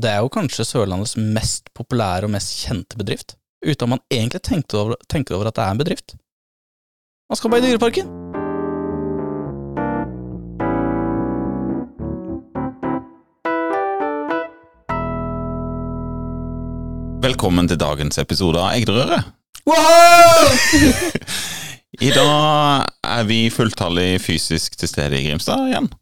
det er jo kanskje Sørlandets mest populære og mest kjente bedrift, uten at man egentlig tenker over, tenker over at det er en bedrift. Man skal bare i Dyreparken. Velkommen til dagens episode av Egderøret. Wow! I dag er vi fulltallig fysisk til stede i Grimstad igjen.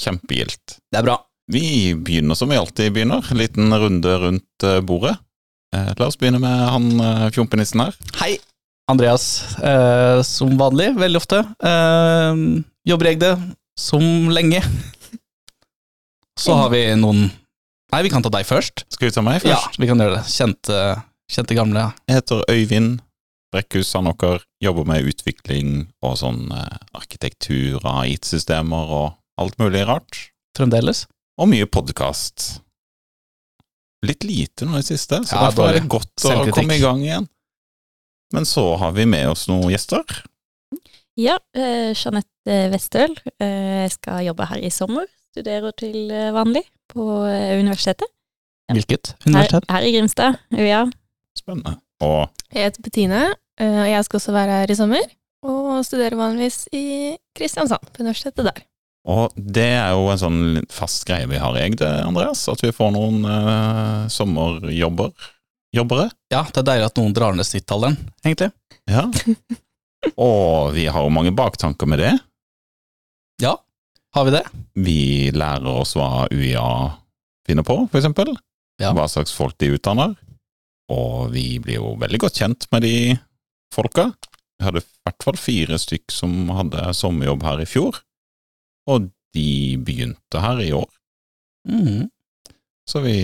Kjempegildt. Det er bra. Vi begynner som vi alltid begynner, en liten runde rundt eh, bordet. Eh, la oss begynne med han eh, fjompenissen her. Hei, Andreas. Eh, som vanlig, veldig ofte. Eh, jobber jeg det som lenge. Så har vi noen Nei, vi kan ta deg først. Skal vi ta meg først? Ja, vi kan gjøre det. Kjente, kjente gamle. Ja. Jeg heter Øyvind Brekkhus Sandaker. Jobber med utvikling og sånn arkitektur av IT-systemer og alt mulig rart. Fremdeles. Og mye podkast. Litt lite nå i det siste, så Ja, derfor er det godt å komme i gang igjen. Men så har vi med oss noen gjester. Ja, uh, Jeanette Westøl. Eh, jeg skal jobbe her i sommer. Studerer til eh, vanlig på uh, universitetet. Hvilket universitet? her i Grimstad. UiA. Spennende. Og Jeg heter Bettine, eh, og jeg skal også være her i sommer. Og studerer vanligvis i Kristiansand, på universitetet der. Og det er jo en sånn fast greie vi har i det, Andreas, at vi får noen eh, sommerjobber. Jobbere. Ja, det er deilig at noen drar ned snittalderen, egentlig. Ja. Og vi har jo mange baktanker med det. Ja, har vi det? Vi lærer oss hva UiA finner på, for eksempel. Ja. Hva slags folk de utdanner. Og vi blir jo veldig godt kjent med de folka. Vi hadde i hvert fall fire stykk som hadde sommerjobb her i fjor, og de begynte her i år. Mm. Så vi,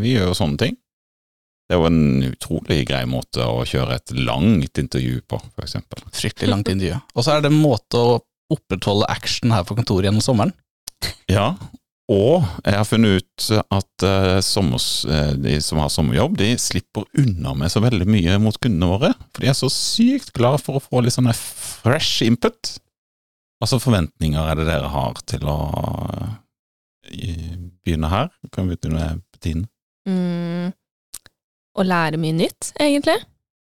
vi gjør jo sånne ting. Det er jo en utrolig grei måte å kjøre et langt intervju på, eksempel. Fryktelig langt intervju. Og så er det en måte å opprettholde action her på kontoret gjennom sommeren. Ja, og jeg har funnet ut at eh, sommers, eh, de som har sommerjobb, de slipper unna med så veldig mye mot kundene våre. For de er så sykt glad for å få litt sånn fresh input. Altså forventninger er det dere har til å eh, begynne her? Kan vi begynne med Bettine? Mm, å lære mye nytt, egentlig.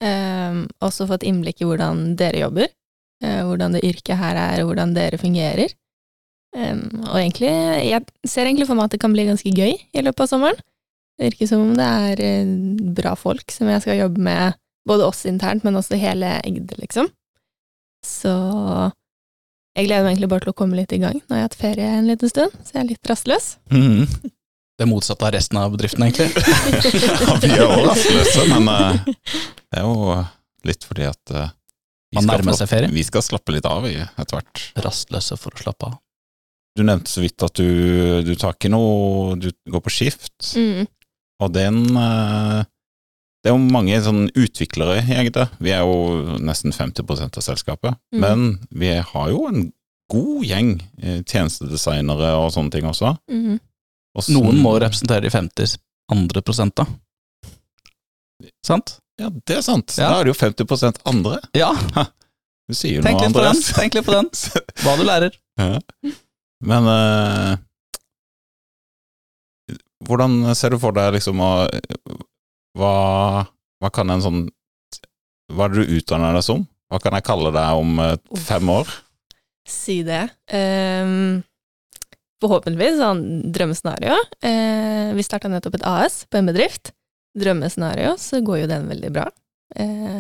Um, også fått innblikk i hvordan dere jobber. eh, hvordan det yrket her er, og hvordan dere fungerer. Um, og egentlig, jeg ser egentlig for meg at det kan bli ganske gøy i løpet av sommeren. Det virker som om det er eh, bra folk som jeg skal jobbe med, både oss internt, men også hele Egde, liksom. Så jeg gleder meg egentlig bare til å komme litt i gang. Nå har jeg hatt ferie en liten stund, så jeg er litt rastløs. Mm. Det motsatte av resten av bedriften, egentlig. Ja, vi er også rastløse, men uh, det er jo litt fordi at uh, vi Man skal nærmer seg ferie. Vi skal slappe litt av etter hvert. Rastløse for å slappe av. Du nevnte så vidt at du, du tar ikke noe Du går på skift, Mm. og den eh, Det er jo mange sånn utviklere i Egde. Vi er jo nesten 50 av selskapet, Mm. men vi har jo en god gjeng eh, tjenestedesignere og sånne ting også. Mm. også Noen må representere de 50 andre prosenta. Sant? Ja, det er sant. Ja. Da er det jo 50% andre. Ja, Du sier tenk noe. Andreas. Tenk litt på den. Hva du lærer. Ja. Men eh, hvordan ser du for deg liksom å hva, hva kan en sånn Hva er det du utdanner deg som? Hva kan jeg kalle deg om eh, fem år? Si det. Um, forhåpentligvis sånn drømmescenario. Uh, vi starta nettopp et AS på en bedrift. Drømmescenario, så går jo den veldig bra. Uh,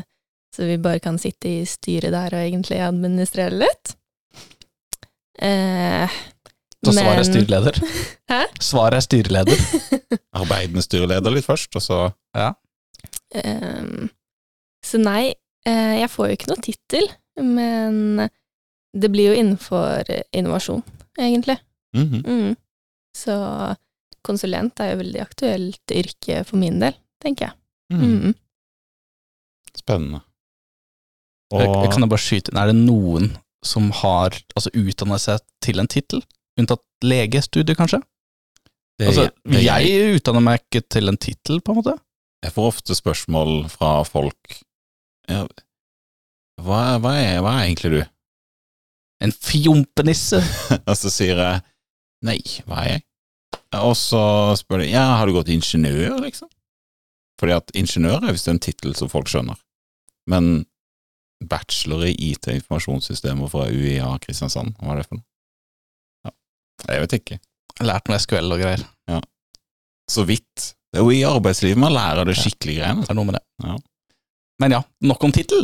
så vi bare kan sitte i styret der og egentlig administrere litt. Eh, Så svaret er styreleder. Hæ? Svaret er styreleder. Arbeidende styreleder litt først, og så Ehm, så nei, eh, jeg får jo ikke noe tittel, men det blir jo innenfor innovasjon, egentlig. Mhm. Mm. Så konsulent er jo veldig aktuelt yrke for min del, tenker jeg. Mhm. Mm. Spennende. Jeg, jeg kan jeg bare skyte inn, er det noen som har altså, utdannet seg til en tittel? Unntatt legestudiet, kanskje? det, Altså, det, jeg utdanner meg ikke til en tittel, på en måte. jeg får ofte spørsmål fra folk ja, hva, hva, er, hva er egentlig du? En fjompenisse. Og så sier jeg nei, hva er jeg? Og så spør de ja, har du gått ingeniør, liksom? Fordi at ingeniør er visst en tittel som folk skjønner. Men bachelor i IT informasjonssystemer fra UiA Kristiansand, hva er det for noe? Ja, jeg vet ikke. Lært noe SQL og greier. Så vidt. Det er jo i arbeidslivet man lærer det skikkelige greiene. Det er noe med det. Ja. Men ja, nok om tittel.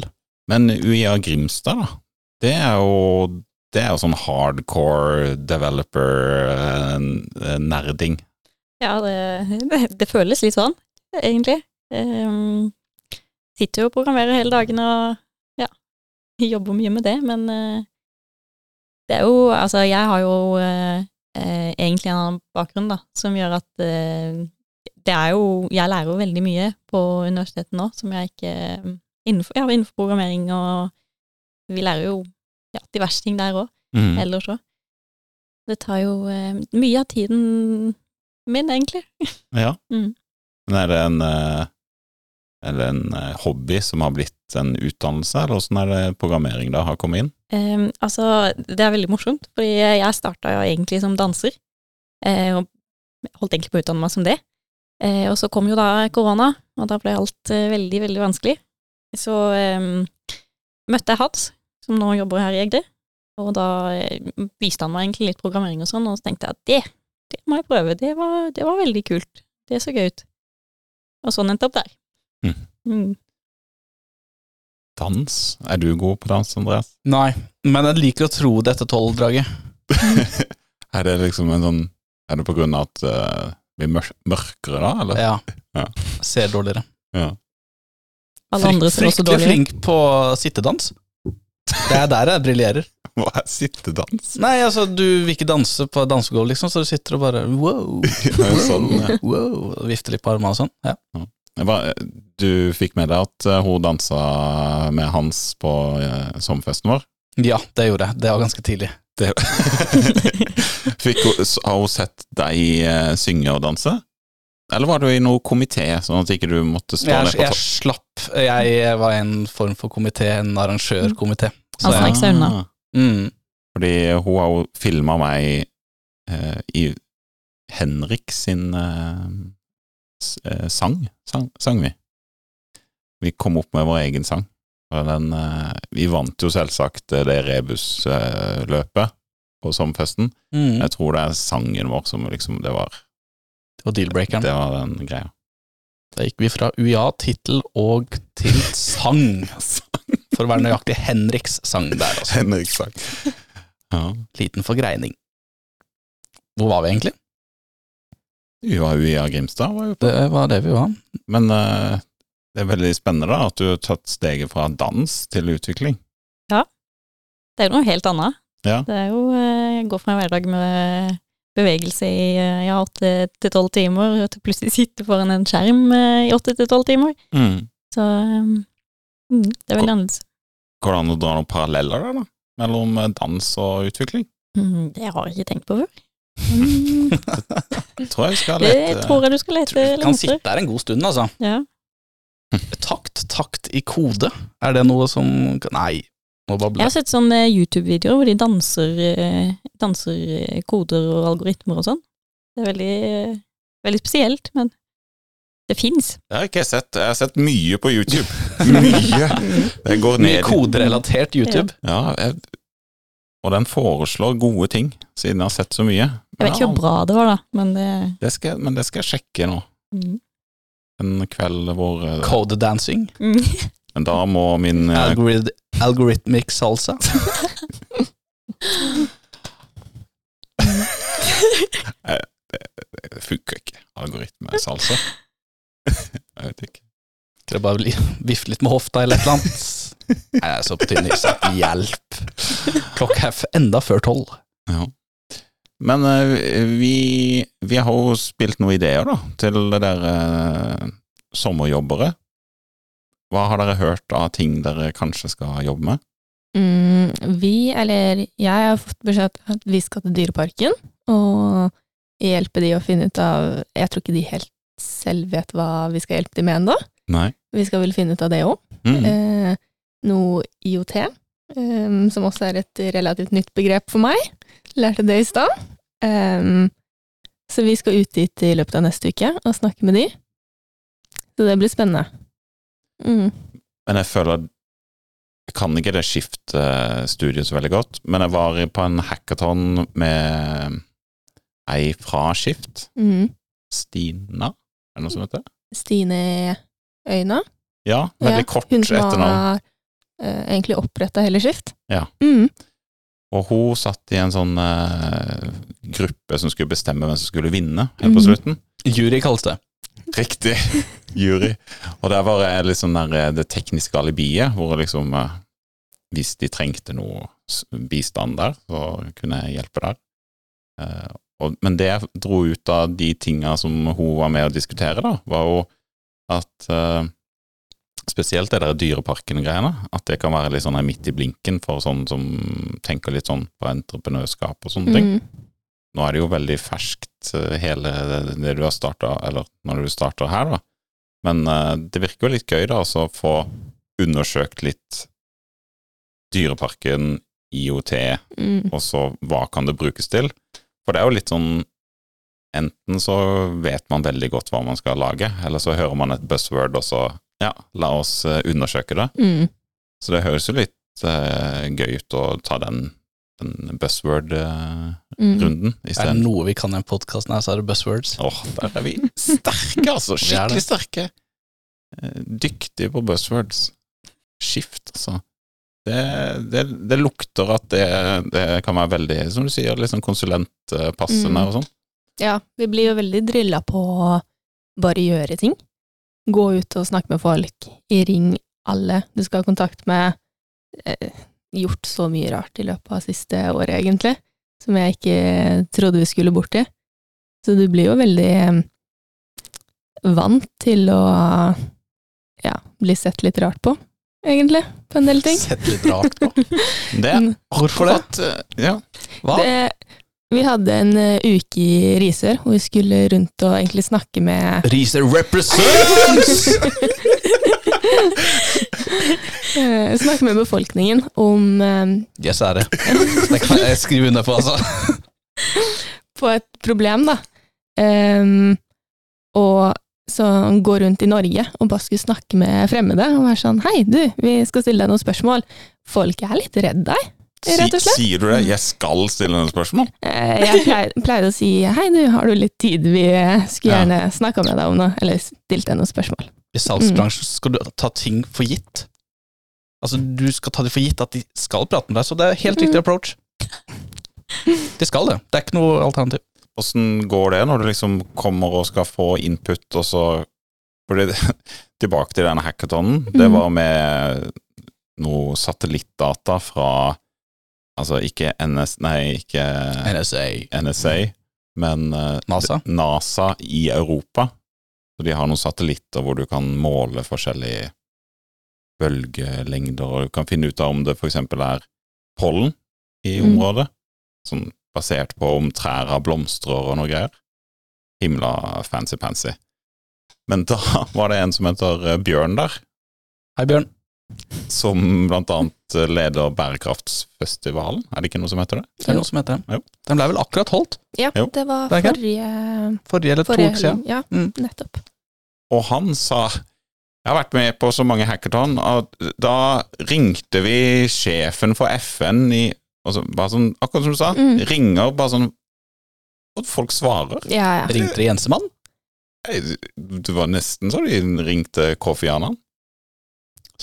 Men UiA Grimstad, da, det er jo det er jo sånn hardcore developer-nerding. Ja, det, det, det føles litt sånn, egentlig. Um, sitter jo og programmerer hele dagen og ja, jobber mye med det, men eh, det er jo Altså, jeg har jo eh, eh, egentlig en annen bakgrunn, da, som gjør at eh, det er jo Jeg lærer jo veldig mye på universitetet nå som jeg ikke innenfor, ja, innenfor programmering, og vi lærer jo ja, diverse ting der òg, Mm. ellers òg. Det tar jo eh, mye av tiden min, egentlig. Ja. Mm. Men er det en, eh, er det en eh, hobby som har blitt en utdannelse, eller åssen er det programmering da har kommet inn? Um, altså, det er veldig morsomt, fordi jeg starta jo egentlig som danser, eh, og holdt egentlig på å utdanne meg som det. Eh, og så kom jo da korona, og da ble alt veldig, veldig vanskelig. Så um, møtte jeg Hads, som nå jobber her i Egde, og da viste han meg egentlig litt programmering og sånn, og så tenkte jeg at det, det må jeg prøve, det var, det var veldig kult, det så gøy ut. Og sånn endte jeg opp der. Mhm. Mm. Dans? Er du god på dans, Andreas? Nei, men jeg liker å tro det etter tolv-draget. er det liksom en sånn Er det på grunn av at uh, vi er mørkere da, eller? Ja. Ja. Ser dårligere. Ja. Alle andre ser også Fryktelig flink på sittedans. Det er der jeg briljerer. Hva er sittedans? Nei, altså, du vil ikke danse på dansegulv, liksom, så du sitter og bare wow, sånn, ja. wow, vifter litt på armene og sånn. Ja. Du fikk med deg at eh, hun dansa med Hans på eh, sommerfesten vår? ja, det gjorde jeg. Det var ganske tidlig. Det. Fikk hun, har hun sett deg eh, synge og danse? Eller var du i noe komité, sånn at ikke du måtte stå Jeg, ned på jeg slapp. Jeg var en form for komité, en arrangørkomité. Så Han snakket snek seg unna. mm, Fordi hun har jo filma meg eh, i Henrik sin eh, sang, sang, sang vi. Vi kom opp med vår egen sang. Den, eh, vi vant jo selvsagt eh, det rebusløpet på sommerfesten. mm, Jeg tror det er sangen vår som liksom Det var, det var deal-breakeren. det var den greia. Da gikk vi fra UiA, tittel og til sang. For å være nøyaktig Henriks sang der, altså. Henriks sang. Ja. Liten forgreining. Hvor var vi egentlig? Vi var jo i Grimstad, var jo på. Det var det vi var. Men uh, det er veldig spennende da, at du har tatt steget fra dans til utvikling. Ja. Det er jo noe helt annet. Ja. Det er jo eh, gå fra en hverdag med bevegelse i eh, ja, åtte til tolv timer, til plutselig sitte foran en skjerm eh, i åtte til tolv timer. Mm. Så um, mm, det er veldig annerledes. Går det an å dra noen paralleller der, da? Mellom eh, dans og utvikling? Mm, det har jeg ikke tenkt på før. Mm, Tror jeg skal det lete tror jeg du skal lete Kan sitte der en god stund, altså. Ja. Takt, takt i kode. Er det noe som Nei, Jeg har sett sånne YouTube-videoer hvor de danser, eh, danser eh, koder og algoritmer og sånn. Det er veldig, eh, veldig spesielt, men det fins. Det har ikke jeg sett. Jeg har sett mye på YouTube. Mye! Det går ned. Mye koderelatert YouTube. Ja, jeg, og den foreslår gode ting, siden jeg har sett så mye. Jeg vet ikke hvor bra det var, da, men det Det skal, men det skal jeg sjekke nå. mm. En kveld hvor eh, Code dancing. Mm. Men da må min eh, Algorid algorithmic salsa. Det funker ikke. Algoritmesalsa. jeg vet ikke. Skal jeg bare vifte litt med hofta eller et eller annet? Nei, jeg er så på tynn is. Hjelp. Klokka er enda før tolv. Ja. Men uh, vi, vi har jo spilt noen ideer, da, til dere uh, sommerjobbere. Hva har dere hørt av ting dere kanskje skal jobbe med? Mm, vi, eller jeg har fått beskjed om at vi skal til Dyreparken og hjelpe de å finne ut av Jeg tror ikke de helt selv vet hva vi skal hjelpe de med ennå. Vi skal vel finne ut av det òg. Mm. Eh, noe IOT, um, som også er et relativt nytt begrep for meg. Lærte det i stad. Um, Så vi skal ut dit i løpet av neste uke og snakke med de. Så det blir spennende. Mm. Men jeg føler Jeg kan ikke det skiftstudiet så veldig godt, men jeg var på en hackathon med ei fra Skift. Mm. Stina, er det noe som heter? Stine Øyna. Ja, veldig Ja, kort Hun som etternavn. har eh, egentlig oppretta hele Skift. Ja. Mm. Og hun satt i en sånn eh, gruppe som skulle bestemme hvem som skulle vinne helt på slutten. slutten. Jury kalles det. Riktig. Jury. Og der var det litt sånn der eh, det tekniske alibiet, hvor liksom eh, Hvis de trengte noe bistand der, så kunne jeg hjelpe der. Eh, og, men det jeg dro ut av de tinga som hun var med å diskutere, da, var jo at eh, Spesielt det der Dyreparken-greiene. At det kan være litt sånn her midt i blinken for sånne som tenker litt sånn på entreprenørskap og sånne ting. Mm. Nå er det jo veldig ferskt, eh, hele det du har starta, eller når du starter her, da. Men uh, det virker jo litt gøy, da, altså å få undersøkt litt Dyreparken, IOT, Mm. og så hva kan det brukes til? For det er jo litt sånn Enten så vet man veldig godt hva man skal lage, eller så hører man et buzzword, og så ja, la oss eh, undersøke det. Mm. Så det høres jo litt uh, gøy ut å ta den, den buzzword-runden Mm. Er det noe vi kan i den podkasten her, så er det buzzwords. Åh, der er vi sterke, altså. Skikkelig sterke. Eh, Dyktige på buzzwords. Skift, altså. Det, det, det lukter at det, det kan være veldig, som du sier, sånn konsulentpassende Mm. og sånn. Ja, vi blir jo veldig drilla på å bare gjøre ting. Gå ut og snakke med folk, ring alle du skal ha kontakt med. Eh, gjort så mye rart i løpet av siste året, egentlig, som jeg ikke trodde vi skulle borti. Så du blir jo veldig eh, vant til å ja, bli sett litt rart på, egentlig, på en del ting. Sett litt rart på. Det er. Hvorfor det? eh, Ja. Hva? Det, vi hadde en uh, uke i Risør hvor vi skulle rundt og egentlig snakke med Riser represents! uh, snakke med befolkningen om uh, Yes, er det. Det kan jeg skrive under på, altså. på et problem, da. Um, og så gå rundt i Norge og bare skulle snakke med fremmede og være sånn Hei, du, vi skal stille deg noen spørsmål. Folk er litt redd deg, rett og slett. sier du det? Jeg skal stille noen spørsmål? Eh, jeg pleier, pleier å si hei, du, har du litt tid, vi skulle Ja. gjerne snakka med deg om noe, eller stilt deg noen spørsmål. I salgsbransjen skal du ta ting for gitt. Altså, du skal ta det for gitt at de skal prate med deg, så det er helt riktig approach. De skal det. Det er ikke noe alternativ. Åssen går det når du liksom kommer og skal få input, og så fordi Tilbake til denne hackathonen. Det Mhm. var med noe satellittdata fra Altså ikke NS... Nei, ikke NSA. NSA, men eh, NASA. NASA i Europa. Så de har noen satellitter hvor du kan måle forskjellige bølgelengder, og du kan finne ut av om det for eksempel er pollen i Mm. området. Sånn basert på om trærne blomstrer og noe greier. Himla fancy-pansy. Men da var det en som heter eh, Bjørn der, Hei, Bjørn. Som eh, leder Bærekraftsfestivalen. Er det ikke noe som heter det? Det er noe som heter det. Jo. Den ble vel akkurat holdt? Ja, Jo. det var Det forrige, Forrige eller to uker siden. Ja, Mm. nettopp. Og han sa Jeg har vært med på så mange hackathon, og da ringte vi sjefen for FN i så, bare sånn, Akkurat som du sa. Mm. Ringer bare sånn Og folk svarer. Ja, ja. Ringte de Jensemann? Det var nesten så de ringte Kofi Annan.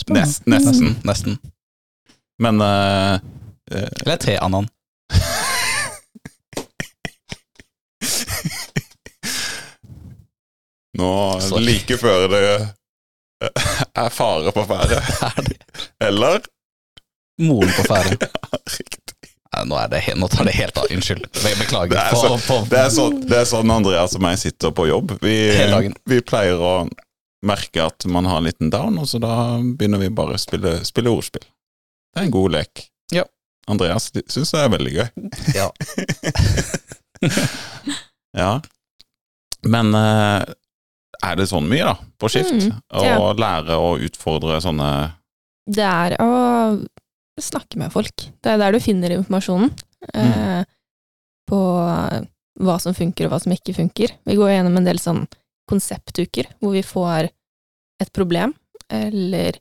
Nest, nesten. Nesten. Men uh, uh, Eller T-Annan. nå Sorry. like før det eh, er fare på ferde. Er Eller? moren på ferde? Nå, det, nå tar det helt av. Unnskyld. Beklager. Det er så- på, Det er, det er sånn Andreas og meg sitter på jobb. Vi, vi pleier å merke at man har en liten down, og så da begynner vi bare å spille, spille ordspill. Det er en god lek. Ja. Andreas syns det er veldig gøy. Ja. Ja. Men eh, er det sånn mye, da, på skift? Mm, Å lære å utfordre sånne Det er å snakke med folk. Det er der du finner informasjonen. Mm. Eh, på hva som funker og hva som ikke funker. Vi går gjennom en del sånn konseptuker hvor vi får et problem, eller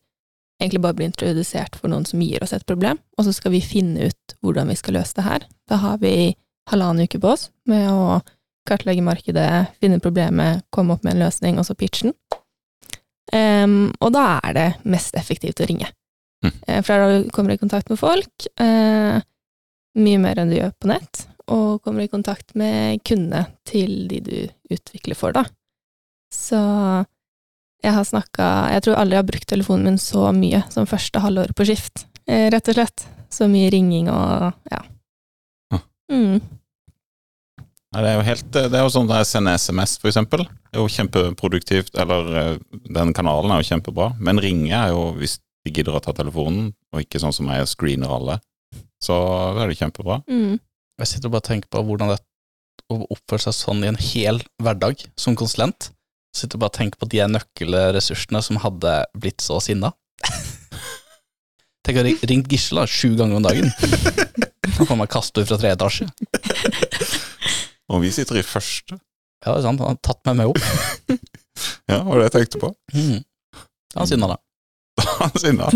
egentlig bare blir introdusert for noen som gir oss et problem, og så skal vi finne ut hvordan vi skal løse det her. Da har vi halvannen uke på oss med å kartlegge markedet, finne problemet, komme opp med en løsning, og så pitche den. Um, og da er det mest effektivt å ringe. Mm. For da kommer du i kontakt med folk, uh, mye mer enn du gjør på nett, og kommer i kontakt med kundene til de du utvikler for, da. Så jeg har snakka Jeg tror aldri jeg har brukt telefonen min så mye som første halvåret på skift, eh, rett og slett. Så mye ringing og ja. Mm. Det er jo helt Det er jo sånn når jeg sender SMS, for eksempel. Det er jo kjempeproduktivt, eller eh, den kanalen er jo kjempebra. Men ringe er jo, hvis de gidder å ta telefonen, og ikke sånn som jeg screener alle, så er det kjempebra. Mm. Jeg sitter og bare tenker på hvordan det å oppføre seg sånn i en hel hverdag som konsulent. Sitter og bare tenker på de nøkkelressursene som hadde blitt så sinna. Tenk å ha ringt Gisle sju ganger om dagen. Han får og kaster ut fra tre etasje. Og vi sitter i første. Ja, det er sant. Han har tatt meg med opp. Ja, var det jeg tenkte på. Mm. Han sinna, da. Han sinna.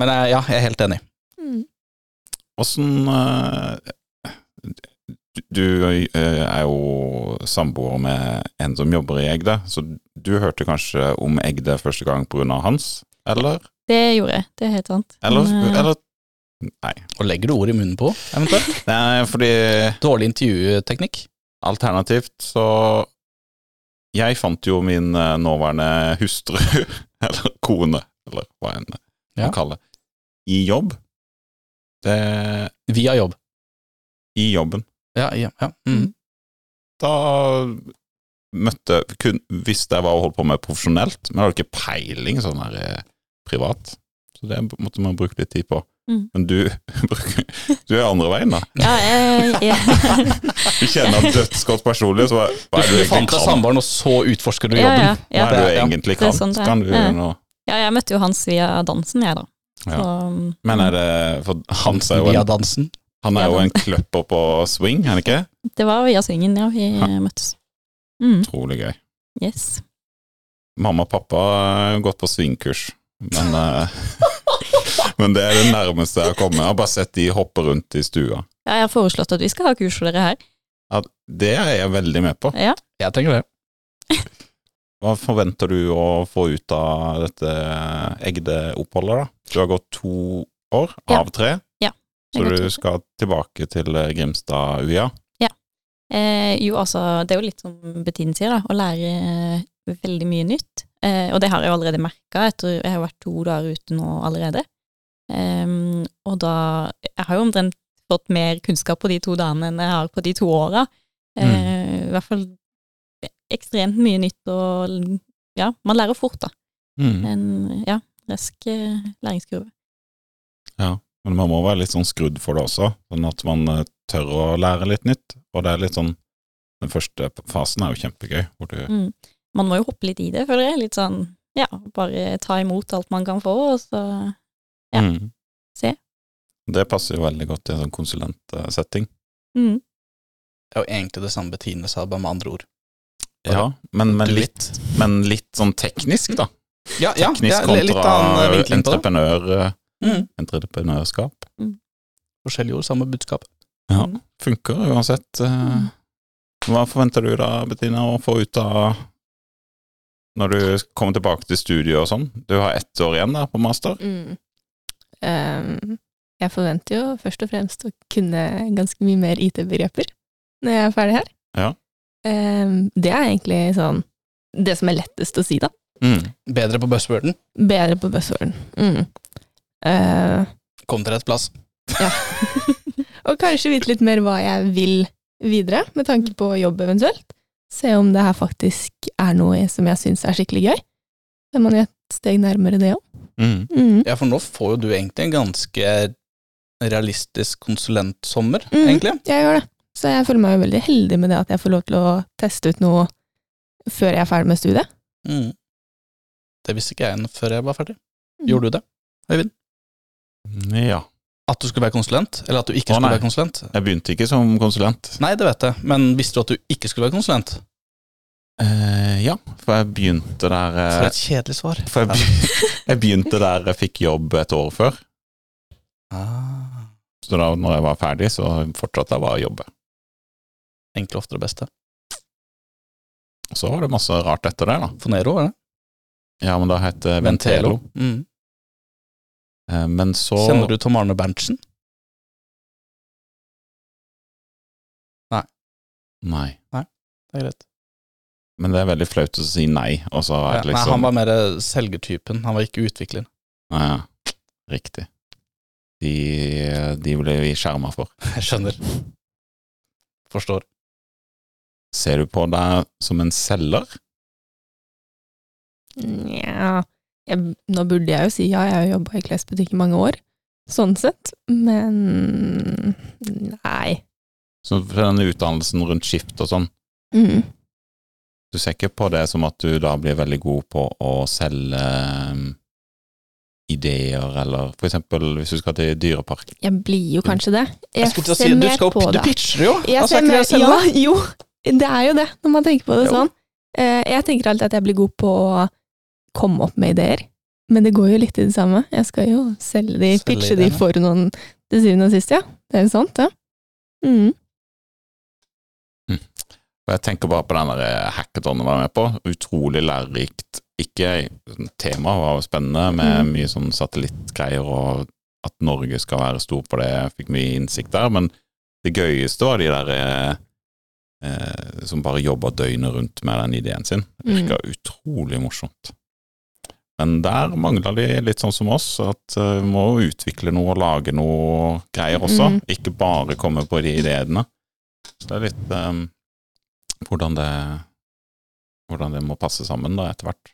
Men eh, ja, jeg er helt enig. Mm. Åssen eh, Du eh, er jo samboer med en som jobber i Egde, så du hørte kanskje om Egde første gang av hans, eller? Det gjorde jeg, det er helt sant. Eller, Men, eh, eller Nei. Og legger du ord i munnen på, eventuelt? Nei, fordi Dårlig intervjuteknikk. alternativt så Jeg fant jo min eh, nåværende hustru, eller kone, eller hva enn man Ja. kaller det, i jobb. Det Via jobb. I jobben. Ja, ja, ja. Mm. Da møtte kun, Visste jeg hva hun holdt på med profesjonelt, men jeg hadde ikke peiling sånn her eh, privat. Så det måtte man bruke litt tid på. Mm. Men du, du er andre veien, da. Ja, jeg, jeg, Du kjenner dødsgodt personlig, så hva, hva er Du du fant deg samboeren, og så utforsker du ja, jobben. ja, Hva er det du Ja. egentlig Det er kan? sånn det er. Kan du Ja. ja, jeg møtte jo hans via dansen, jeg, da. Ja. Så, Men er det For Hans er jo Via dansen. Han er jo en kløpper på swing, er han ikke? det var via swingen, ja, vi Ja. møttes. Mm, Utrolig gøy. yes. Mamma og pappa har gått på swingkurs, men eh, Men det er det nærmeste jeg har kommet. Jeg har bare sett de hoppe rundt i stua. Ja, jeg har foreslått at vi skal ha kurs for dere her. Ja, det er jeg veldig med på. Ja. Jeg tenker det. Hva forventer du å få ut av dette Egde-oppholdet, da? Du har gått to år Ja. av tre, Jeg så du skal tilbake til eh, Grimstad-UiA. Eh, jo, altså, det er jo litt som Bettine sier, da, å lære eh, veldig mye nytt. Eh, og det har jeg jo allerede merka Jeg har vært to dager ute nå allerede. Eh, og da Jeg har jo omtrent fått mer kunnskap på de to dagene enn jeg har på de to åra. Eh, I hvert fall ekstremt mye nytt, og ja, man lærer fort, da. Mm. En ja, rask læringskurve. Ja, men man må være litt sånn skrudd for det også, sånn at man eh, tør å lære litt nytt. Og det er litt sånn Den første fasen er jo kjempegøy, hvor du Mm. Man må jo hoppe litt i det, føler jeg. Litt sånn ja, bare ta imot alt man kan få, og så Ja. mm. se. Det passer jo veldig godt i en sånn konsulentsetting. mm. Det er jo egentlig det samme Bettine sa, bare med andre ord. Ja, men, men, litt, men litt sånn teknisk, da. Ja, ja, Teknisk ja kontra entreprenør. vinkling på det. Entreprenør, Entreprenørskap. Mm. Forskjellige ord, samme budskap. Ja, Mm. funker uansett. eh. Hva forventer du da, Bettina, å få ut av når du kommer tilbake til studiet og sånn? Du har ett år igjen da på master. Mm. Um, jeg forventer jo først og fremst å kunne ganske mye mer IT-begreper når jeg er ferdig her. Ja. Um, det er egentlig sånn det som er lettest å si, da. Mm. Bedre på buzzworden. Bedre på buzzworden. Mm. Eh, Kom til rett plass. og kanskje vite litt mer hva jeg vil videre, med tanke på jobb eventuelt. Se om det her faktisk er noe som jeg syns er skikkelig gøy. Så er man jo et steg nærmere det òg. Mm. Mm. Ja, for nå får jo du egentlig en ganske realistisk konsulentsommer, Mm. egentlig. Jeg gjør det. Så jeg føler meg jo veldig heldig med det at jeg får lov til å teste ut noe før jeg er ferdig med studiet. Mm. Det visste ikke jeg før jeg var ferdig. Mm. Gjorde du det? Ja. At du skulle være konsulent, eller at du ikke Å, skulle nei. være konsulent? Jeg begynte ikke som konsulent. Nei, det vet jeg, men visste du at du ikke skulle være konsulent? Eh, ja, for jeg begynte der eh, For et kjedelig svar. For jeg, be jeg begynte der jeg fikk jobb et år før. Ah, Så da når jeg var ferdig, så fortsatte jeg bare å jobbe. enkle, ofte det beste. Så var det masse rart etter det, da. Fonero, var det? Ja, men da het det Ventelo. Mm. Eh, Men så Kjenner du Tom Arne Berntsen? Nei. Nei. Nei. Det er greit. Men det er veldig flaut å si nei, og så er Ja, det Nei, liksom han var mer selgertypen, han var ikke utvikler. Ja, ja. Riktig. De, de ble vi skjerma for. Jeg skjønner. Forstår. Ser du på deg som en selger? Nja jeg, Nå burde jeg jo si ja, jeg har jobba i klesbutikk i mange år, sånn sett, men nei. Så for denne utdannelsen rundt skift og sånn, Mm. du ser ikke på det som at du da blir veldig god på å selge um, ideer, eller for eksempel hvis du skal til dyrepark. Jeg blir jo kanskje det. Jeg jeg ser si, du mer skal opp, på du det. pitcher jo! Jeg Altså, ser er det mer, ja, jo, det er jo det, når man tenker på det Jo. sånn. Eh, Jeg tenker alltid at jeg blir god på å komme opp med ideer, men det går jo litt i det samme. Jeg skal jo selge de, Selge pitche de for noen til syvende og sist, ja. Det er jo sant, ja. Mm. Og jeg tenker bare på den der hackathonen jeg var med på. Utrolig lærerikt. Ikke Temaet var spennende, med Mm. mye sånn satellittgreier, og at Norge skal være stor på det. Jeg fikk mye innsikt der. Men det gøyeste var de der eh, eh, som bare jobba døgnet rundt med den ideen sin. Det virka utrolig morsomt. Men der mangla de litt sånn som oss, at eh, vi må utvikle noe og lage noe greier også. Mm. Ikke bare komme på de ideene. Så det er litt um, hvordan det hvordan det må passe sammen da, etter hvert.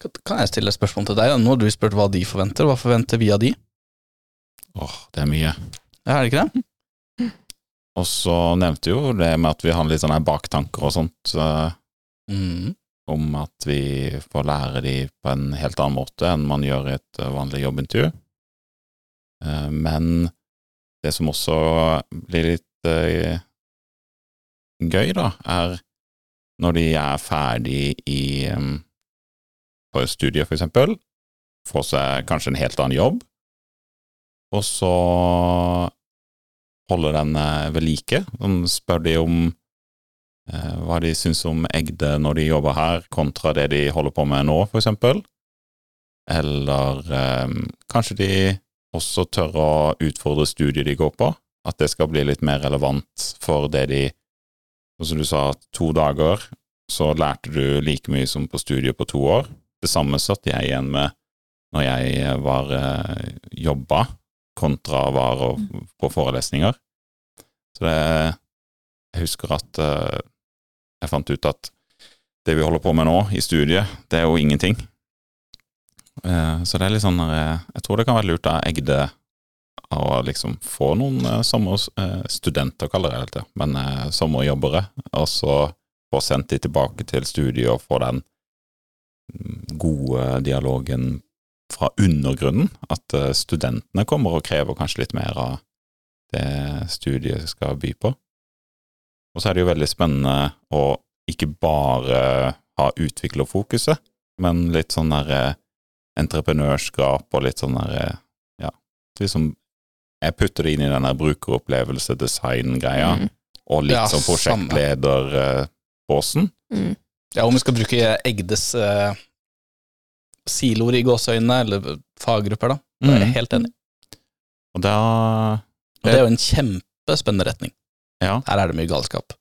Kan- Kan jeg stille et spørsmål til deg? Nå har du spurt hva de forventer. Hva forventer vi av de? Åh, det er mye. Ja, er det ikke det? Og så nevnte jo det med at vi har litt sånne baktanker og sånt, Mm. Om at vi får lære de på en helt annen måte enn man gjør i et eh, vanlig jobbintervju. Eh, Men det som også blir litt eh, gøy, da, er når de er ferdig i på studiet, for eksempel, får seg kanskje en helt annen jobb, og så holder den ved like. Sånn spør de om hva de syns om Egde når de jobber her, kontra det de holder på med nå, eksempel. Eller eh, kanskje de også tør å utfordre studiet de går på, at det skal bli litt mer relevant for det de som du sa, to dager, så lærte du like mye som på studiet på to år. Det samme satt jeg igjen med når jeg var eh, jobba, kontra var og, på forelesninger. Så det Jeg husker at eh, jeg fant ut at det vi holder på med nå i studiet, det er jo ingenting. Eh, så det er litt sånn eh, Jeg tror det kan være lurt av Egde å liksom få noen sommerstudenter, eh, kaller jeg det, men sommerjobbere, og så få sendt de tilbake til studiet og få den mm, gode dialogen fra undergrunnen, at studentene kommer og krever kanskje litt mer av det studiet skal by på. Og så er det jo veldig spennende å ikke bare ha utviklerfokuset, men litt sånn der eh, entreprenørskap og litt sånn der eh, Ja, liksom Jeg putter det inn i den der brukeropplevelse, design-greia, Mm. og litt Ja, sånn prosjektleder-båsen. Mm. Ja, om vi skal bruke Egdes eh, siloer i gåseøynene, eller faggrupper, da. Da er jeg Mm. helt enig. Og da Og det er jo en kjempespennende retning. Ja. Her er det mye galskap.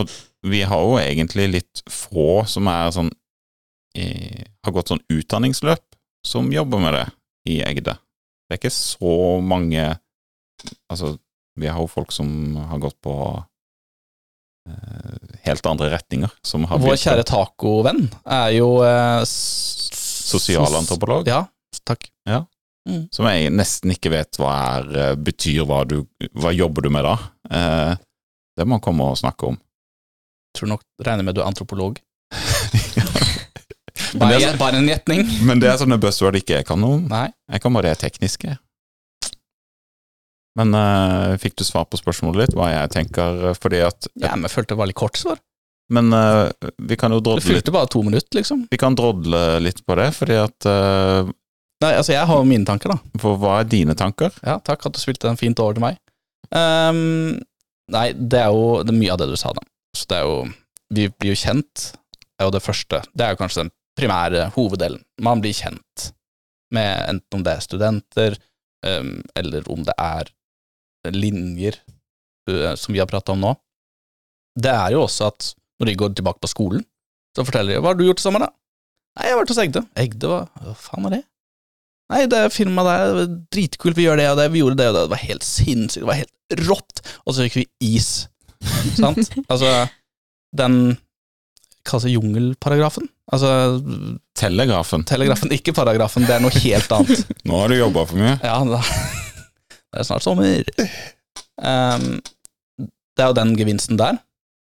Og vi har jo egentlig litt få som er sånn eh, har gått sånn utdanningsløp som jobber med det i Egde. Det er ikke så mange Altså, vi har jo folk som har gått på eh, helt andre retninger, som har Vår kjære tacovenn er jo eh, sosialantropolog, Ja, takk. Som jeg nesten ikke vet hva er, eh, betyr hva du Hva jobber du med da? Eh, det må han komme og snakke om. Tror nok regner med du er antropolog. Bare, det er- bare en gjetning. Men det er sånne buzzword ikke jeg kan noe om. Nei. Jeg kan bare det tekniske. Men eh, fikk du svar på spørsmålet ditt, hva jeg tenker? eh, Fordi at Ja, men jeg følte det var litt kort svar. Men eh, vi kan jo drodle litt, fylte bare to minutter, liksom. vi kan drodle litt på det, fordi at eh, Nei, altså, jeg har jo mine tanker, da. For hva er dine tanker? Ja, takk at du spilte den fint over til meg. Um, nei, det er jo det er mye av det du sa, da. Så det er jo Vi blir jo kjent, er jo det første. Det er jo kanskje den primære hoveddelen. Man blir kjent med enten om det er studenter, um, eller om det er linjer, uh, som vi har prata om nå. Det er jo også at når de går tilbake på skolen, så forteller de hva har du gjort i sommer, da? Nei, jeg har vært hos Egde. Egde, hva, hva faen er det? Nei, det firmaet der, dritkult, vi gjør det og det, vi gjorde det og det, det var helt sinnssykt, det var helt rått, og så fikk vi is. Sant? Altså, den Kalles jungelparagrafen? Altså, Telegrafen. telegrafen, ikke paragrafen, det er noe helt annet. Nå har du jobba for mye. Ja, da, det er snart sommer. Um, det er jo den gevinsten der.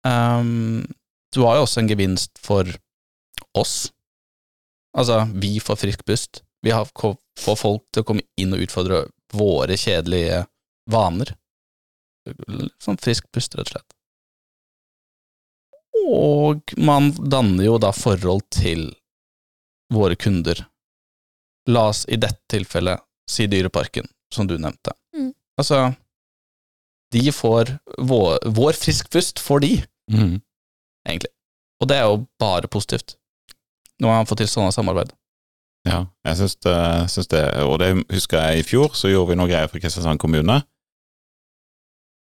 Um, du har jo også en gevinst for oss. Altså, vi får frisk pust. Vi har, får folk til å komme inn og utfordre våre kjedelige vaner. Sånn frisk pust, rett og slett. Og man danner jo da forhold til våre kunder. La oss i dette tilfellet si Dyreparken, som du nevnte. Mm. Altså, de får vår, vår frisk pust får de, mm. egentlig. Og det er jo bare positivt. Nå har han fått til sånne samarbeid. Ja, jeg syns det, syns det Og det husker jeg i fjor, så gjorde vi noe greier for Kristiansand kommune.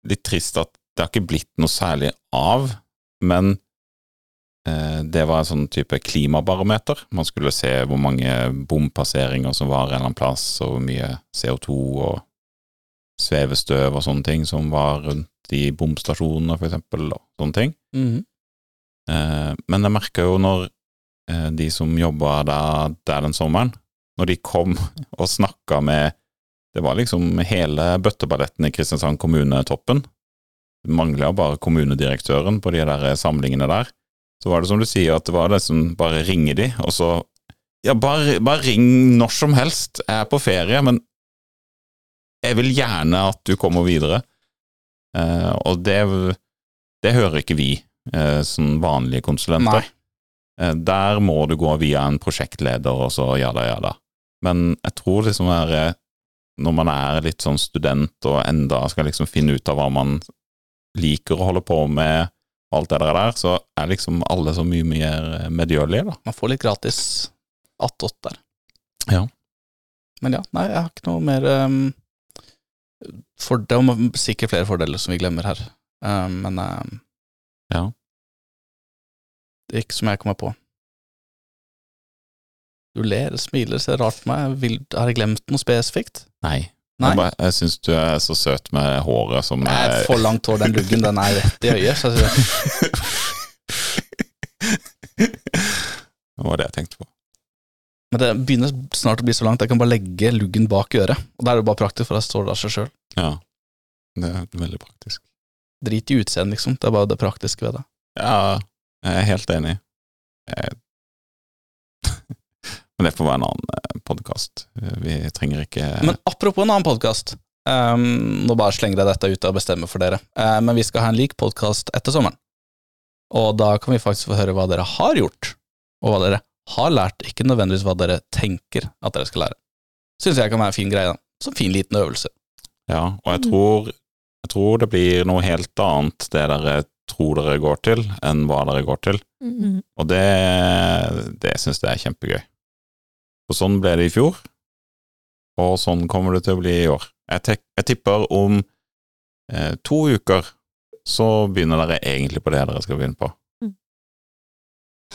Litt trist at det har ikke blitt noe særlig av, men eh, det var en sånn type klimabarometer. Man skulle se hvor mange bompasseringer som var en eller annen plass, og hvor mye CO2 og svevestøv og sånne ting som var rundt i bomstasjonene, for eksempel, og sånne ting. Mhm. Eh, men jeg merka jo når de som jobba der, der den sommeren, når de kom og snakka med Det var liksom hele bøtteballetten i Kristiansand kommune-toppen. Mangla bare kommunedirektøren på de der samlingene der. Så var det som du sier, at det var det som bare ringer de, og så Ja, bare, bare ring når som helst. Jeg er på ferie, men jeg vil gjerne at du kommer videre. Eh, og det, det hører ikke vi eh, som vanlige konsulenter. Nei. Eh, Der må du gå via en prosjektleder, og så ja da, ja da. Men jeg tror liksom er, eh, når man er litt sånn student og enda skal liksom finne ut av hva man liker å holde på med, og alt det der, så er liksom alle så mye mer eh, medgjørlige, da. Man får litt gratis attåt der. Ja. Men ja, nei, jeg har ikke noe mer um, for, Det er sikkert flere fordeler som vi glemmer her, um, men um, Ja. Det ikke som jeg kommer på. Du ler, smiler, ser rart på meg. Vil, har jeg glemt noe spesifikt? Nei. Nei? Jeg, bare, jeg syns du er så søt med håret som Det er for langt hår, den luggen, den er rett i øyet. Så Det var det jeg tenkte på. men det begynner snart å bli så langt, jeg kan bare legge luggen bak øret. Og da er det bare praktisk, for da står det av seg sjøl. Ja. Det er veldig praktisk. Drit i utseendet, liksom. Det er bare det praktiske ved det. Ja, jeg er helt enig. Jeg... Men det får være en annen podkast. Vi trenger ikke Men apropos en annen podkast. nå bare slenger jeg dette ut og bestemmer for dere. Uh, men vi skal ha en lik podkast etter sommeren. Og da kan vi faktisk få høre hva dere har gjort, og hva dere har lært, ikke nødvendigvis hva dere tenker at dere skal lære. Syns jeg kan være en fin greie. da. Så fin liten øvelse. Ja, og jeg tror, jeg tror det blir noe helt annet det dere tror dere går til, enn hva dere går til. Mm. Og det, det syns jeg er kjempegøy. Og sånn ble det i fjor, og sånn kommer det til å bli i år. Jeg, tek, jeg tipper om eh, to uker så begynner dere egentlig på det dere skal begynne på. Mm.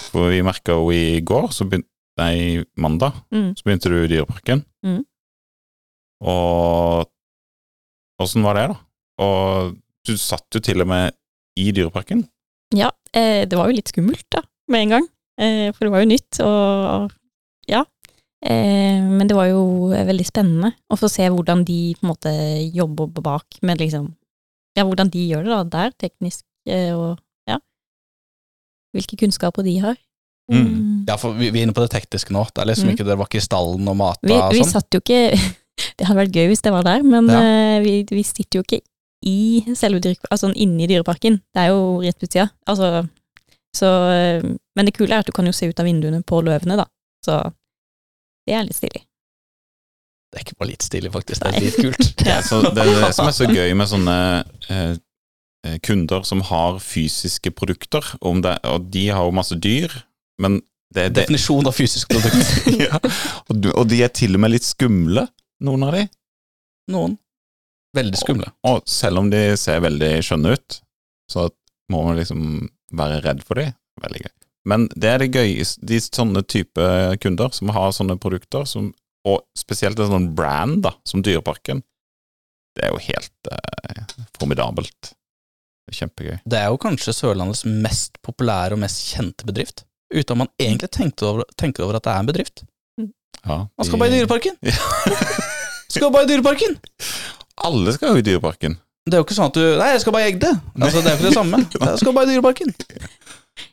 For vi merka jo i går, så begynte Nei, mandag, Mm. så begynte du i Dyreparken. Mm. Og åssen var det, da? Og du satt jo til og med i Dyreparken. Ja, eh, det var jo litt skummelt da, med en gang. Eh, for det var jo nytt, og ja. Eh, men det var jo eh, veldig spennende å få se hvordan de på en måte jobber bak med liksom Ja, hvordan de gjør det da, der, teknisk, eh, og ja. Hvilke kunnskaper de har. Mm. Mm. Ja, for vi, vi er inne på det tekniske nå. Det er liksom Mm. ikke, det var ikke i stallen og mata Vi, og vi sånn? satt jo ikke Det hadde vært gøy hvis det var der, men Ja. eh, vi, vi sitter jo ikke i selve dyre, altså inni dyreparken. Det er jo rett ved sida. Altså, så Men det kule er at du kan jo se ut av vinduene på løvene, da. Så det er litt stilig. Det er ikke bare litt stilig, faktisk. Det er litt kult. Ja, så det er det som er så gøy med sånne eh, eh, kunder som har fysiske produkter, om det, og de har jo masse dyr, men det er Definisjon av fysisk produkt. ja, og, og de er til og med litt skumle, noen av de. Noen. Veldig skumle. Og selv om de ser veldig skjønne ut, så må man liksom være redd for de. Veldig gøy. Men det er det gøyeste, de sånne type kunder som har sånne produkter, som, og spesielt en sånn brand da, som Dyreparken, det er jo helt eh, formidabelt. Kjempegøy. Det er jo kanskje Sørlandets mest populære og mest kjente bedrift. Uten at man egentlig tenkte over, tenker over at det er en bedrift. Ja, Man skal bare i Dyreparken! Ja. Skal bare i Dyreparken! Alle skal jo i Dyreparken. Det er jo ikke sånn at du Nei, jeg skal bare i Egde. Altså, det er jo ikke det samme. Jeg skal bare i Dyreparken.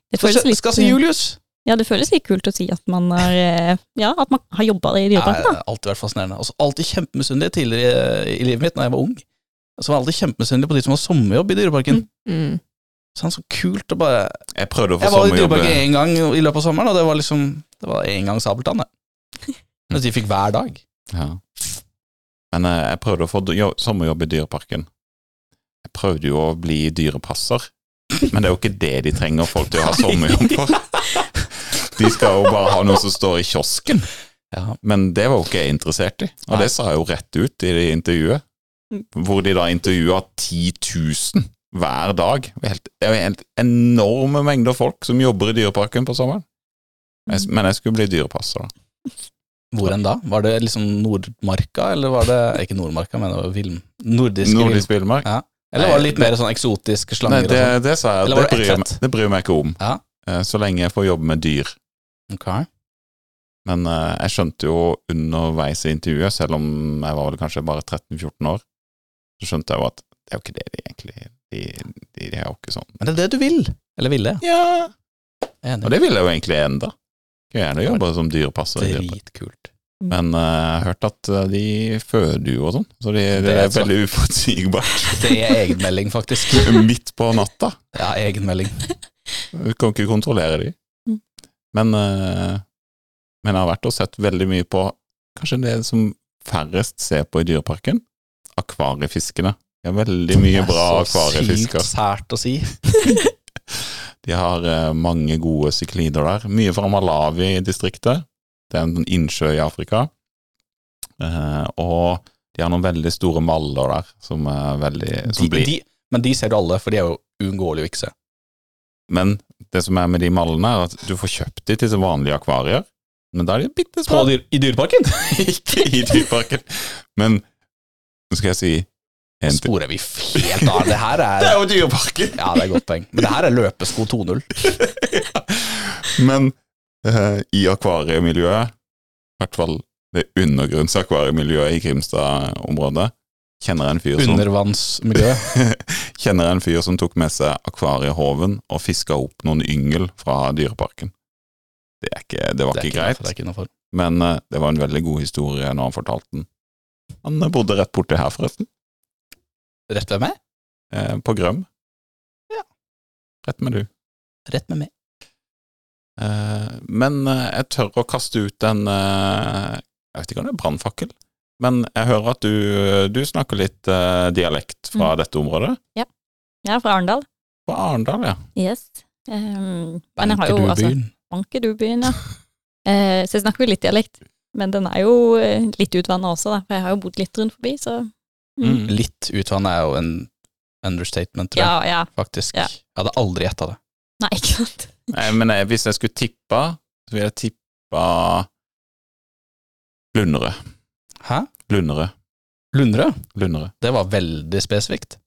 Det føles litt, skal se Julius. Ja, det føles litt kult å si at man er eh, Ja, at man har jobba i dyreparken, da. har alltid vært fascinerende. Altså, alltid kjempemisunnelig tidligere i, i livet mitt, når jeg var ung. Så var jeg alltid kjempemisunnelig på de som har sommerjobb i Dyreparken. Mm. Sånn så kult å bare Jeg prøvde å få Jeg var i Dyreparken én gang i løpet av sommeren, og det var liksom Det var én gang sabeltann, det. Mens de fikk hver dag. Ja. Men eh, jeg prøvde å få jo, sommerjobb i Dyreparken. Jeg prøvde jo å bli dyrepasser, men det er jo ikke det de trenger folk til å ha sommerjobb for. De skal jo bare ha noe som står i kiosken, Ja. men det var jo ikke jeg interessert i. Og Nei. det sa jeg jo rett ut i det intervjuet, Mm. hvor de da intervjua 10 000 hver dag. Det er det er jo helt enorme mengder folk som jobber i Dyreparken på sommeren. Men jeg skulle bli dyrepasser, da. Hvor enn da? Var det liksom Nordmarka, eller var det Ikke Nordmarka, men det var Vilm... nordisk, Nordisk villmark. Ja. Eller var det litt mer sånn eksotiske Nei, slanger det, sånn? det sa jeg. Det det bryr, jeg, meg- det bryr meg ikke om. Ja. Eh, Så lenge jeg får jobbe med dyr. Ok. Men eh, jeg skjønte jo underveis i intervjuet, selv om jeg var vel kanskje bare 13-14 år, så skjønte jeg jo at det er jo ikke det de egentlig De, de, de er jo ikke sånn. Men det er det du vil? Eller ville? Ja, Enig. og det vil jeg jo egentlig enda. Skulle gjerne jobbe som dyrepasser. i dyrepark. Dritkult. Men eh, jeg har hørt at eh, de føder jo og sånn, så de, det, Det er er så- veldig uforutsigbart. Det er egenmelding, faktisk. Midt på natta. Ja, egenmelding. Du kan ikke kontrollere de. Mm. Men, uh, men jeg har vært og sett veldig mye på kanskje det som færrest ser på i Dyreparken. Akvariefiskene. De har veldig mye bra akvariefisker. Det er så sykt sært å si. De har eh, mange gode syklider der. Mye fra Malawi-distriktet. Det er en innsjø i Afrika. Eh, og de har noen veldig store maller der, som er veldig som De, blir de, men de ser du alle, for de er jo uunngåelige å vikse. Men det som er med de mallene, er at du får kjøpt de til så vanlige akvarier, men da er de bitte små. dyr, I Dyreparken? Ikke i Dyreparken. Men nå skal jeg si en. Sporer vi helt av. Det her er Det er jo Dyreparken! Ja, det er et godt poeng. Men det her er løpesko 2.0. Men eh, i akvariemiljøet, i hvert fall det undergrunnsakvariemiljøet i Grimstad-området, kjenner en fyr som Undervannsmiljø. Kjenner en fyr som tok med seg akvariehoven og fiska opp noen yngel fra Dyreparken. Det, ikke, det var Det ikke greit, Det er ikke men eh, det var en veldig god historie når han fortalte den. Han bodde rett borti her, forresten. Rett ved meg? Eh, på Grøm. Ja. Rett med du. Rett med meg. Eh, men eh, jeg tør å kaste ut en eh, Jeg vet ikke om det er brannfakkel, men jeg hører at du, du snakker litt dialekt fra Mm. dette området. Ja. Jeg er fra Arendal. Fra Arendal, ja. Yes. Um, men jeg har jo Banker du altså byen? Bankedubyen, ja. Eh, så jeg snakker jo litt dialekt. Men den er jo litt utvanna også, da. For jeg har jo bodd litt rundt forbi, så mm. Mm. Litt utvannet er jo en understatement, tror jeg. Ja, ja. Faktisk. Ja. Jeg hadde aldri gjetta det. Nei, ikke sant. Nei, men eh, hvis jeg skulle tippa, så ville jeg tippa Lundere. Hæ? Lundere. Lundre? Lundere. Det var veldig spesifikt.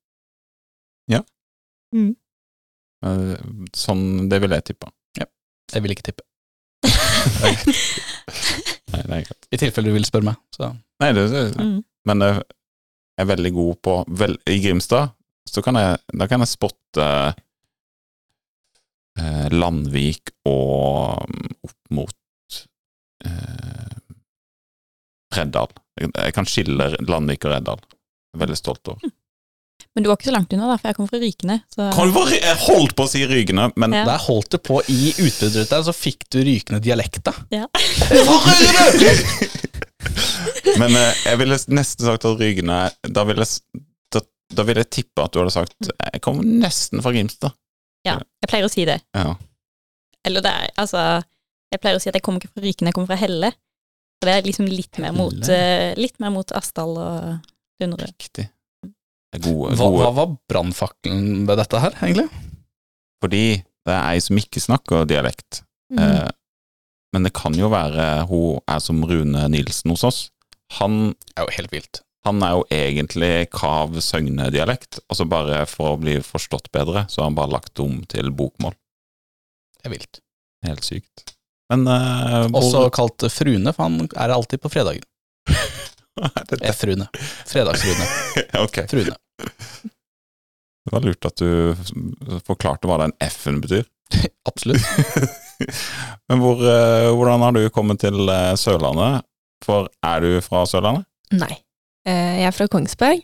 Eh, Sånn, det ville jeg tippa. Ja. Jeg vil ikke tippe. Nei, det er greit. I tilfelle du vil spørre meg. Så. Nei, det, det, Mm. men jeg er veldig god på vel, I Grimstad så kan jeg, da kan jeg spotte eh, Landvik og mm, opp mot eh, Reddal. Jeg, jeg kan skille Landvik og Reddal. Jeg er veldig stolt over. Men du var ikke så langt unna, da, for jeg kom fra Rykene. Så Jeg holdt på å si Rykene, men Ja. Der holdt du på i utbytteruten, så fikk du Rykene-dialekta. Ja. Men eh, jeg ville nesten sagt at Rygne Da ville jeg, da, da ville jeg tippe at du hadde sagt Jeg kommer nesten fra Grimstad. ja, jeg pleier å si det. Ja. Eller det er, altså Jeg pleier å si at jeg kommer ikke fra Rykene, jeg kommer fra Helle. Så det er liksom litt mer mot, eh, litt mer mot Asdal og Dunderud. Riktig. Det er gode, Hva, hva var brannfakkelen ved dette her, egentlig? Fordi det er ei som ikke snakker dialekt. Mm. Eh, men det kan jo være hun er som Rune Nilsen hos oss. Han, er jo helt vilt. han er jo egentlig Kav Søgne-dialekt, og så bare for å bli forstått bedre, så har han bare lagt om til bokmål. Det er vilt. Helt sykt. Men uh, hvor- Også kalt Frune, for han er alltid på fredager. Er? F-Rune. Fredagsrune. Ok. Frune. Det var lurt at du forklarte hva den F-en betyr. Absolutt. Men hvor, eh, hvordan har du kommet til eh, Sørlandet? For er du fra Sørlandet? Nei. Eh, Jeg er fra Kongsberg,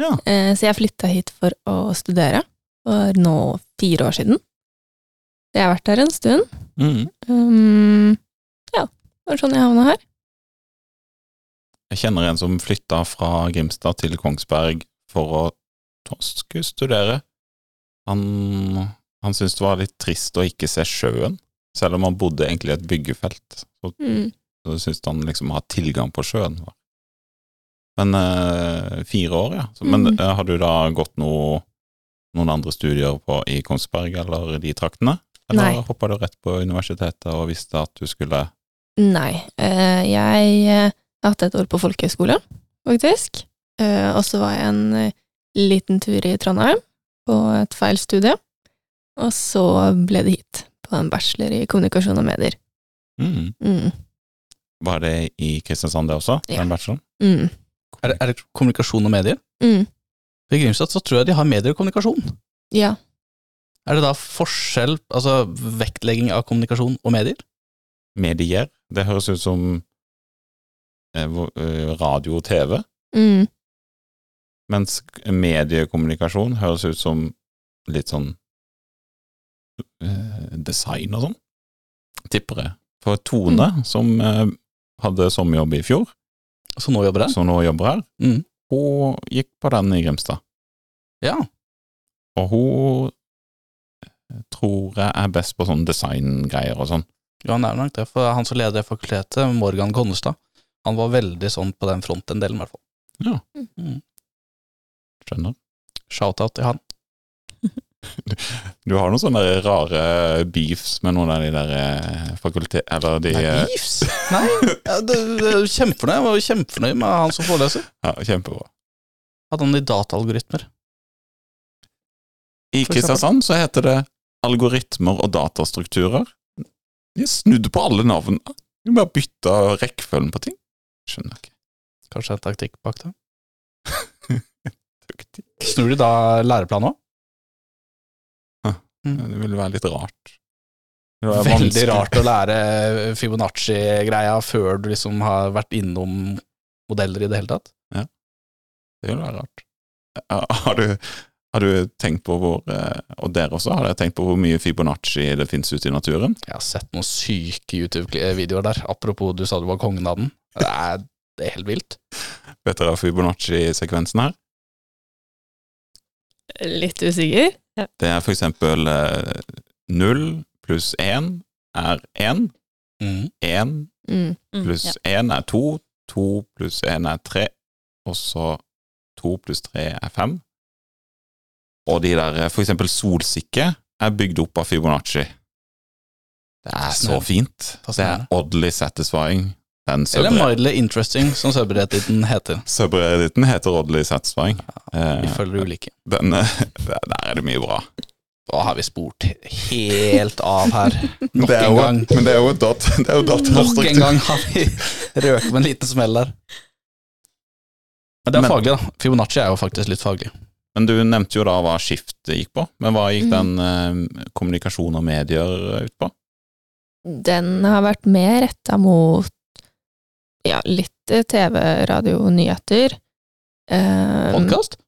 Ja. så jeg flytta hit for å studere for nå fire år siden. Jeg har vært her en stund. Mm. Um, ja, det var sånn jeg havna her. Jeg kjenner en som flytta fra Grimstad til Kongsberg for å skulle studere. Han, han syntes det var litt trist å ikke se sjøen, selv om han bodde egentlig i et byggefelt. Så, Mm. så syntes han liksom å ha tilgang på sjøen. Men eh, fire år, ja. Så, men Mm. eh, har du da gått noe, noen andre studier på, i Kongsberg eller de traktene? Eller hoppa du rett på universitetet og visste at du skulle Nei. eh, Jeg har hatt et år på folkehøyskole, faktisk. Eh, Og så var jeg en liten tur i Trondheim på et feil studie. Og så ble det hit, på en bachelor i kommunikasjon og medier. mm. Mm. Var det i Kristiansand det også? Ja. Den bacheloren? Mm. Er det, er det kommunikasjon og medier? Mm. I Grimstad så tror jeg de har medier og kommunikasjon. Ja. Er det da forskjell, altså vektlegging av kommunikasjon og medier? Medier. Det høres ut som eh, eh, radio og TV, Mm. mens mediekommunikasjon høres ut som litt sånn design og sånn, tipper jeg. For Tone, som eh, hadde sommerjobb i fjor, Så nå jobber der, som nå jobber her, Mm. hun gikk på den i Grimstad. Ja. Og hun eh, tror jeg er best på sånne designgreier og sånn. Ja, han er nok det. For han som leder det fakultetet, Morgan Konnestad, han var veldig sånn på den fronten-delen, i hvert fall. Ja. Mm. Skjønner. Shout-out til han. Du har noen sånne rare beefs med noen av de der eh, fakultet... Eller de Nei, eh, beefs? Nei, er kjempefornøyd. Jeg var kjempefornøyd med han som foreleser. Ja, kjempebra. Hadde han i dataalgoritmer. I Kristiansand så heter det algoritmer og datastrukturer. De snudde på alle navnene. De bare bytta rekkefølgen på ting. Skjønner ikke. Kanskje en taktikk bak det? Snur de da læreplanen òg? Det ville være litt rart. Veldig vanskelig. rart å lære Fibonacci-greia før du liksom har vært innom modeller i det hele tatt. Ja, Det ville være rart. Har du, har du tenkt på hvor eh, Og dere også, har dere tenkt på hvor mye Fibonacci det finnes ute i naturen? Jeg har sett noen syke YouTube-videoer der. Apropos du sa du var kongen av den. Det er, det er helt vilt. Vet dere Fibonacci-sekvensen her? Litt usikker. Det er for eksempel eh, null pluss én er én. Mm. Én Mm. Mm, pluss ja. én er to. To pluss én er tre. Og så to pluss tre er fem. Og de der, eh, for eksempel solsikke, er bygd opp av Fibonacci. Det er så fint. Det er oddly satisfying. Den Eller mildly interesting, som subredditen heter. subredditen heter oddly satisfying. Vi Eh, følger ulike. den, der er det mye bra. Da har vi spurt helt av her. Nok Det er en jo- gang. Men det er jo et er jo Nok en gang har vi røket med en liten smell der. Men det er Men- faglig, da. Fibonacci er jo faktisk litt faglig. Men du nevnte jo da hva skiftet gikk på. Men hva gikk Mm. den eh, kommunikasjon og medier ut på? Den har vært mer retta mot ja, litt eh, TV, radio, nyheter. Eh, Podkast?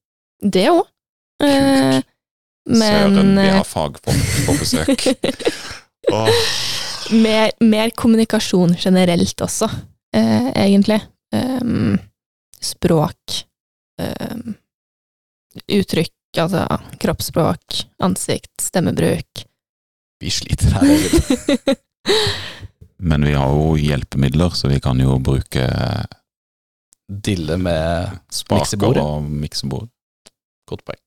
det òg. Eh, Søren, vi eh, har fagfolk på besøk. oh. mer, mer kommunikasjon generelt også, eh, egentlig. Ehm, språk. ehm, uttrykk, altså kroppsspråk, ansikt, stemmebruk. Vi sliter her. egentlig. men vi har jo hjelpemidler, så vi kan jo bruke Dille med spaker og miksebord. godt poeng.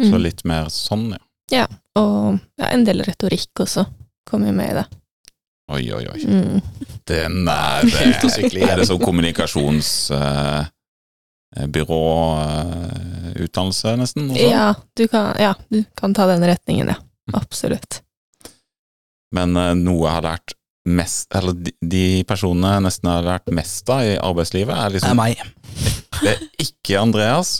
Så Mm. litt mer sånn, ja. Ja, Og ja, en del retorikk også kommer jo med i det. Oi, oi, oi. Mm. Den er det. Er det sånn kommunikasjonsbyråutdannelse, nesten? Ja, du kan, ja, du kan ta den retningen, ja. Mm. Absolutt. Men eh, noe jeg har lært mest Eller de, de personene jeg nesten har lært mest av i arbeidslivet, er Det er liksom meg. Det er ikke Andreas.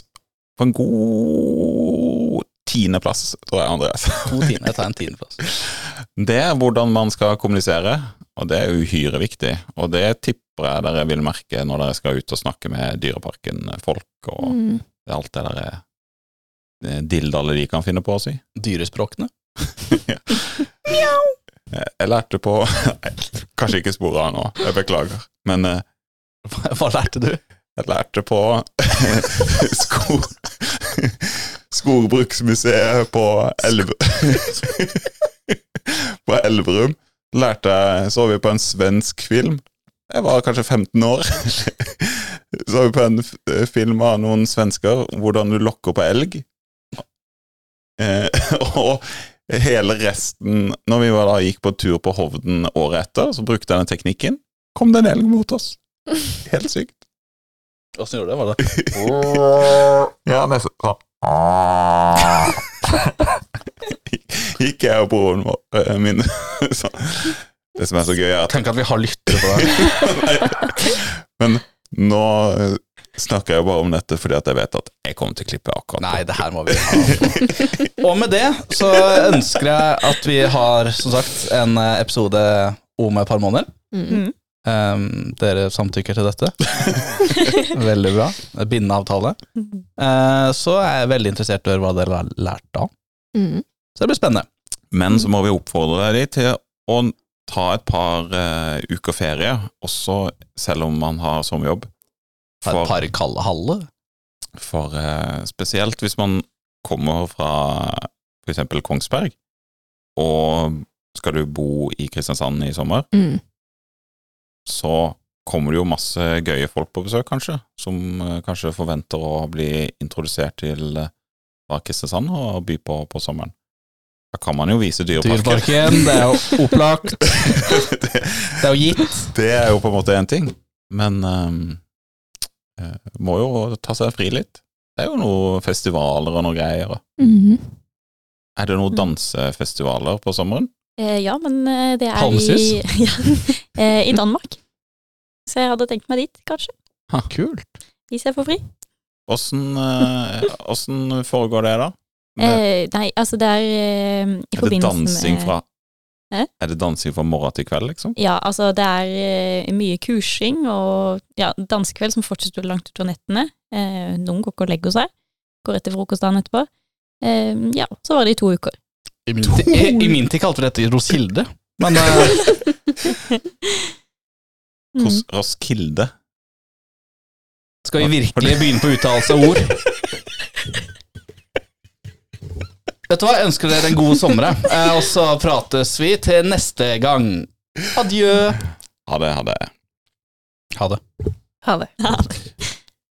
På en god tiendeplass, tror jeg, Andreas. To tiende, Jeg tar en tiendeplass. Det er hvordan man skal kommunisere, og det er uhyre viktig. Og det tipper jeg dere vil merke når dere skal ut og snakke med Dyreparken-folk og Mm. alt det der eh, dildalle de kan finne på å si. Dyrespråkene. Jeg lærte på Nei, Kanskje ikke sporet av nå, jeg beklager. Men eh, Hva hva lærte du? jeg lærte på sko, Skogbruksmuseet på Elverum. På Elverum. Lærte jeg Så vi på en svensk film. Jeg var kanskje 15 år. Så vi på en film av noen svensker hvordan du lokker på elg. Eh, og hele resten Når vi var da gikk på tur på Hovden året etter, så brukte jeg den teknikken. Kom det en elg mot oss. Helt sykt. Åssen gjorde det? Var det Ja, nesten sånn. Gikk jeg og broren vår, eh, min sånn. Det som er så gøy, er at Tenk at vi har lyttere på det. Men nå eh, snakker jeg bare om dette fordi at jeg vet at jeg kommer til å klippe akkurat Nei, det her må vi ha. Og med det så ønsker jeg at vi har, som sagt, en eh, episode om et par måneder. Mm. Um, dere samtykker til dette. Veldig bra. Bindende avtale. Uh, så er jeg veldig interessert i å høre hva dere har lært da. Mm. Så det blir spennende. Men så må vi oppfordre dere til å ta et par uh, uker ferie, også selv om man har sommerjobb. Ta et par kalde halve. For eh, spesielt hvis man kommer fra for eksempel Kongsberg, og skal du bo i Kristiansand i sommer, Mm. så kommer det jo masse gøye folk på besøk, kanskje, som eh, kanskje forventer å bli introdusert til eh, hva Kristiansand å by på på sommeren. Da kan man jo vise Dyreparken. Dyreparken, det er jo opplagt. det, Det er jo gitt. det er jo på en måte én ting, men eh, må jo ta seg fri litt. Det er jo noen festivaler og noen greier. Mm. Er det noen Mm. dansefestivaler på sommeren? Eh, ja, men eh, det er i, ja, eh, i Danmark. Så jeg hadde tenkt meg dit, kanskje. Ha, Kult. Hvis jeg får fri. Åssen eh, foregår det, da? Med, Eh, nei, altså det er eh, i er det forbindelse dansing med fra Hæ? Er det dansing fra morgen til kveld, liksom? Ja, altså det er uh, mye kursing og ja, dansekveld som fortsetter langt utover nettene. Uh, noen går ikke og legger seg. Går etter frokost dagen etterpå. Uh, ja, så var det i to uker. I min, to? i, I min tid kalte vi dette Roskilde, men Mm. Ros Roskilde. skal vi virkelig begynne på uttalelse av ord? Vet du hva, jeg ønsker dere en god sommer. Eh, og så prates vi til neste gang. Adjø. Ha det, ha det. Ha det. Ha det. Ha det